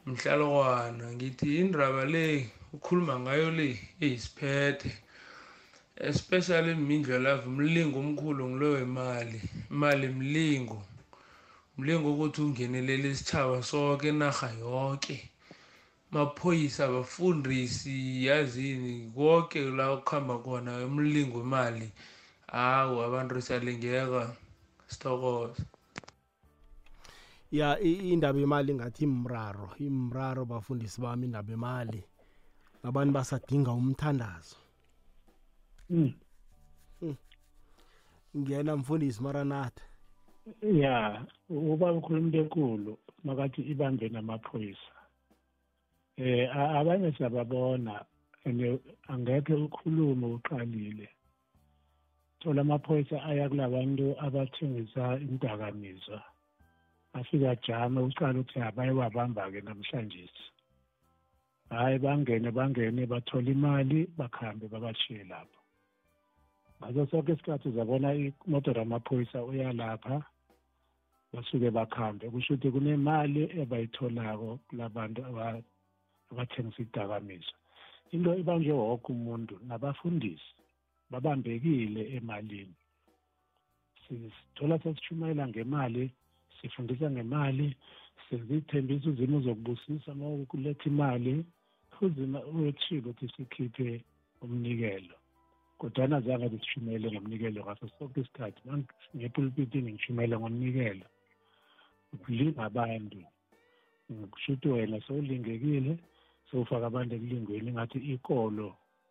[SPEAKER 11] mhlalokwana ngithi indaba le ukhuluma ngayo le eyisiphethe especially mindlelavu mlingo omkhulu ngilo wemali. Imali mlingo. Mlingo ukuthi ungenelele isitshaba sonke enarha yonke maphoyisa abafundisi yazini konke la kuhamba khona umlingo wemali hawu abantu siyalingeka sithokoza
[SPEAKER 2] ya i- indaba yemali ngathi imraro imraro bafundisi bami indaba yemali. Abantu basadinga umthandazo.
[SPEAKER 4] Mm.
[SPEAKER 2] ngiyena mfundisi maranatha.
[SPEAKER 4] Ya ubaba ukhuluma into enkulu makathi ibambe namaphoyisa. Eh abanye siyababona. And angeke ukhulume uqalile. Thola amaphoyisa aya kulabantu abathengisa indakamizwa. Afika jame uqala ukuthi abayewabamba-ke namhlanje hhayi bangene bangene bathole imali bakhambe babashiye lapho. Ngaso sonke isikhathi uzabona imoto ramaphoyisa uyalapha basuke bakhambe kusho ukuthi kunemali ebayitholako kulabantu aba- abathengisa idakamizwa into ibanjwe wonke umuntu nabafundisi babambekile emalini. Sithola sesishumayela ngemali sifundisa ngemali senza ithembiso uzimo zokubusisa uma ukuletha imali uzima uyotshilo ukuthi sikhiphe umnikelo. Kodwana zange besishumayele ngomnikelo ngaso sonke isikhathi. Ngepulpitini ngishumayela ngomnikelo ukulinga abantu kusho ukuthi wena sewulingekile sewufaka abantu ekulingweni ngathi ikolo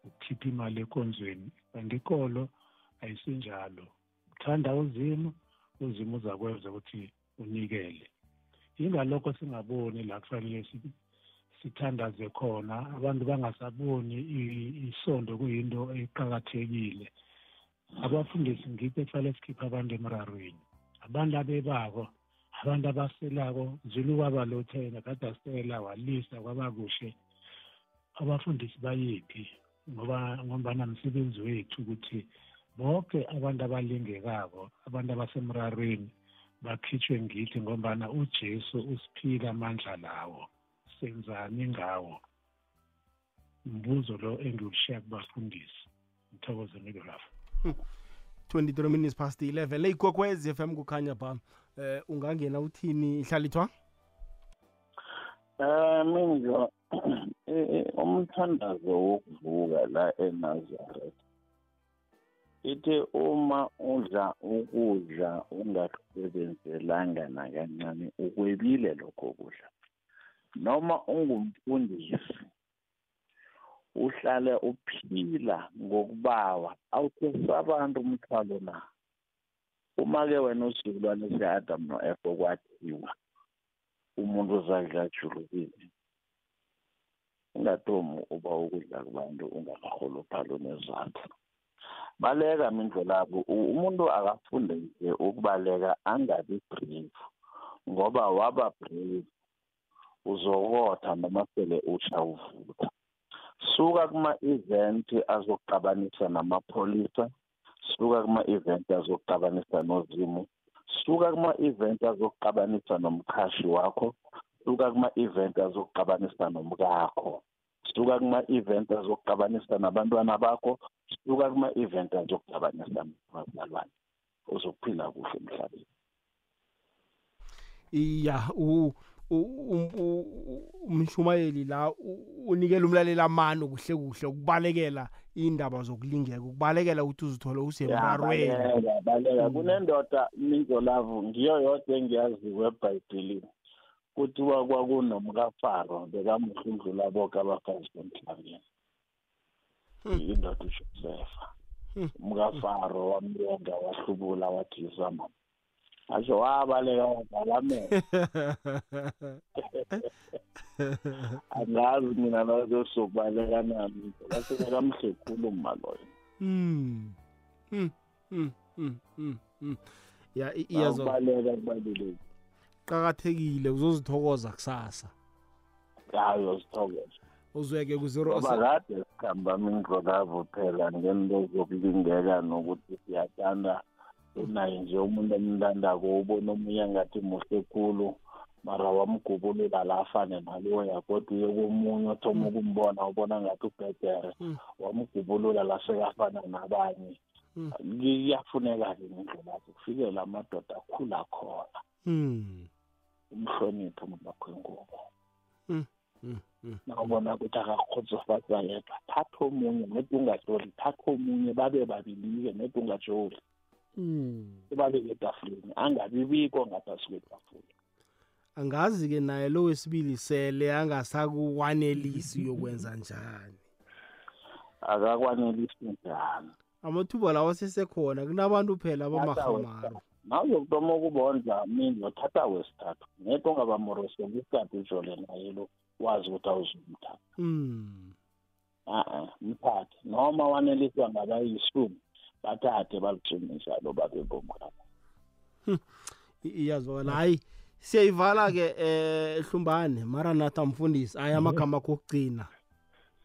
[SPEAKER 4] ukukhipha imali enkonzweni kanti ikolo ayisinjalo. Uthanda uzimo uzimo uzakwenza ukuthi unikele. Ingalokho singaboni la kufanele sithandaze khona. Abantu bangasaboni isondo kuyinto eqakathekile. Abafundisi ngikho ekufanele sikhiphe abantu emrarweni. Abantu abebako abantu abaselako zulu kwabalothena kade asela walisa kwabakuhle abafundisi bayephi ngoba ngombana msebenzi wethu ukuthi bonke abantu abalingekako abantu abasemrarweni bakhitshwe ngithi ngombana ujesu usiphile amandla lawo senzani ngawo? Mbuzo lo engiwushiya kubafundisi. Ngithokoze milolafo
[SPEAKER 2] 23 minutes past 11 leyikokwezi FM kukhanya ba eh ungangena uthini? Ihlalithwa
[SPEAKER 3] eh minjo umthandazo wokuvuka la eNazareth ithi uma udla ukudla ungakusebenzelanga nakancane ukwebile lokho kudla noma ungumfundisi uhlale uphila ngokubawa awusesabantu umthwalo na? Uma-ke wena usizukulwane sika-adam no-efa kwathiwa umuntu uzadla ajulukile ungatomi uba ukudla kubantu ungakaholophali nezandla. Baleka mindlelabo umuntu akafunde nje ukubaleka angabi brave ngoba waba brave uzokotha noma sele usha uvutha. Suka kuma-event azokuxabanisa namapholisa suka kuma-event azokuxabanisa nozimu suka kuma-event azokuxabanisa nomkhashi wakho suka kuma-event azokuxabanisa nomkakho suka kuma-event azokuxabanisa nabantwana bakho suka kuma-event azokuxabanisa nabazalwane uzokuphila kuhle emhlabeni
[SPEAKER 2] iya umshumayeli la unikela umlaleli amano kuhle kuhle ukubalekela indaba zokulingeka ukubalekela ukuthi uzithole usemrarweni.
[SPEAKER 3] Baleka kunendoda minzolavu ngiyo yodwa engiyaziwe ebhayibhelini kuthiwa kwakunomkafaro bekamuhle udlula boke abafazi bomhlabeni indoda ujosefa umkafaro wamlenga wahlubula wathi izamama asho wabaleka wagalamela angazi mina nazo sokubaleka nami. Lasekamhle khulu mma loyo.
[SPEAKER 2] Mm mm mm mm ya iyazo
[SPEAKER 3] baleka kubalulekile
[SPEAKER 2] qakathekile uzozithokoza kusasa.
[SPEAKER 3] Hayi uzithokoza
[SPEAKER 2] uzweke ku-zero
[SPEAKER 3] ngoba kade sikhamba mindlolavo phela ngento zokulingeka nokuthi siyathanda unaye nje umuntu emlandako ubona omunye ngathi muhle khulu mara wamgubulula la afane naloya kodwa uye komunye othoma ukumbona ubona ngathi ubhedere wamgubulula la sekafana nabanye. Kuyafuneka-ke ngendlela-ke kufikela amadoda akhula khona. Umhloniphe umuntu ingubo. Nawubona ukuthi akakhotsofatsa yedwa thatha omunye nedi ungatloli thatha omunye babe babili-ke nedi ungatsholi ebabeke etafuleni. Angabibikho ngaphasi kwetafula.
[SPEAKER 2] Angazi-ke naye lo wesibili sele angasakukwanelisi uyokwenza njani.
[SPEAKER 3] Akakwanelisi njani.
[SPEAKER 2] Amathuba lawo sesekhona kunabantu phela abamahamaru
[SPEAKER 3] nawuzokutoma ukubondla mindlo thatha wesithathu. Ngeke ungabamoroseli isikhathi ujole naye lo wazi ukuthi awuzumthatha
[SPEAKER 2] mm.
[SPEAKER 3] a-a mthathe noma waneliswa ngabayishumi bathathe balutshimisa lo babe bomkabo
[SPEAKER 2] iyazwakala hayi siyayivala-ke eh hlumbane maranatha mfundisi hayi amagama akho okugcina.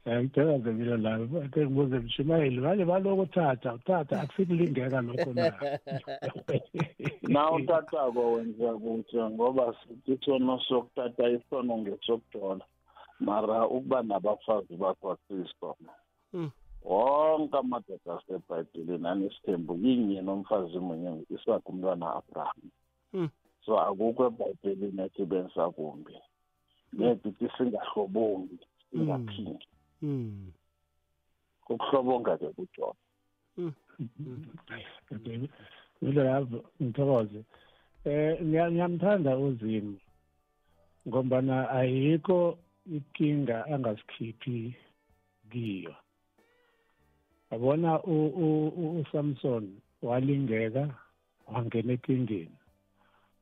[SPEAKER 4] Ngithokoze mina layo ake ngibuze mshumayeli vale baloko thatha uthatha akusikulingeka lokho na?
[SPEAKER 3] Na uthathako wenza kuhle ngoba sithi sona sokuthatha isono ngesokujola mara ukuba nabafazi bakho asiyisona wonke amadoda asebhayibhelini anesithembu kinye nomfazi munye isakhe umntwana abraham so akukho ebhayibhelini ethi bensakumbi ngeke ithi singahlobongi singaphindi ukuhlobonga-ke kujona.
[SPEAKER 4] Milo yavo ngithokoze. Eh ngiyamthanda uzimu ngombana ayikho inkinga angasikhiphi kiyo. Yabona uSamson walingeka wangena enkingeni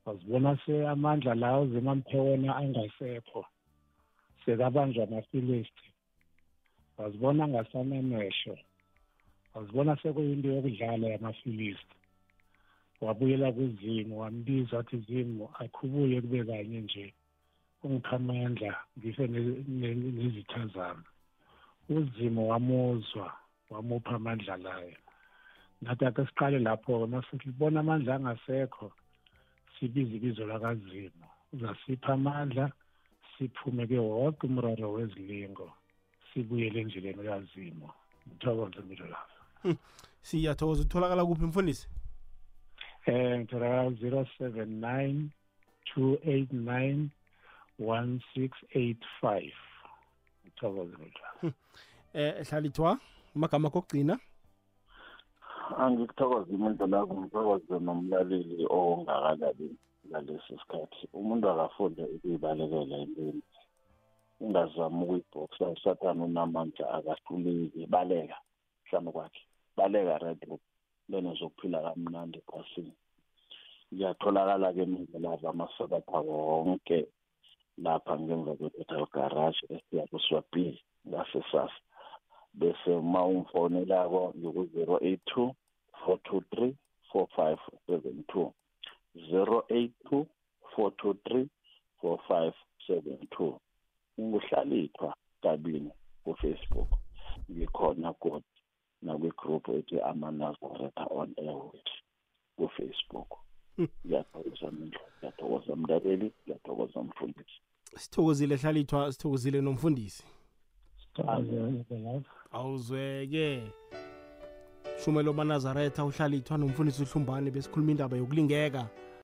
[SPEAKER 4] wazibona se amandla lawo zemamphewana angasekho sekabanjwa amafilisti wazibona ngasanamehlo wazibona sekuyinto yokudlala yamafilisti wabuyela kuzimu wambiza wathi zimu akhubuye kube kanye nje. Ungipha amandla ngife nezitha zami. Uzimu wamuzwa. Wamupha amandla layo. Nathi ake siqale lapho-ke masibona amandla angasekho sibize ibizo lakazimu. Uzasipha amandla siphume ke wonke umraro wezilingo sibuyele endleleni kazimo ngithokoze impilo lapho
[SPEAKER 2] siyathokoza. Utholakala kuphi mfundisi?
[SPEAKER 4] Eh ngitholakala zero seven nine two eight nine one six eight five. Ngithokoze impilo lapho
[SPEAKER 2] eh hlalithwa amagama kokugcina
[SPEAKER 3] angikuthokoza umuntu lakho ngithokoze nomlaleli ongakalali ngalesi sikhathi. Umuntu akafunde ukuyibalekela empini ungazami ukuyibhoksa usathane unamandla akahluleki baleka hlanu kwakhe. Baleka red lena zokuphila kamnandi ephasini. Kuyatholakala-ke imindlelazo amasabatha wonke lapha ngemva kwe-total garage esiya kuswabili ngasesasa bese uma ungifonelako ngiku-zero eight two four two three four five seven two. zero eight two four two three four five seven two. Unguhlalithwa kabini kufacebook ngikhona kodwa nakwi-group ethi ama-nazaretha on air with kufacebook. Ngiyathokoza mindlo ngiyathokoza mlaleli ngiyathokoza mfundisi
[SPEAKER 2] sithokozile hlalithwa sithokozile nomfundisi. Awuzweke. Shumelo manazaretha uhlalithwa nomfundisi uhlumbane besikhuluma indaba yokulingeka.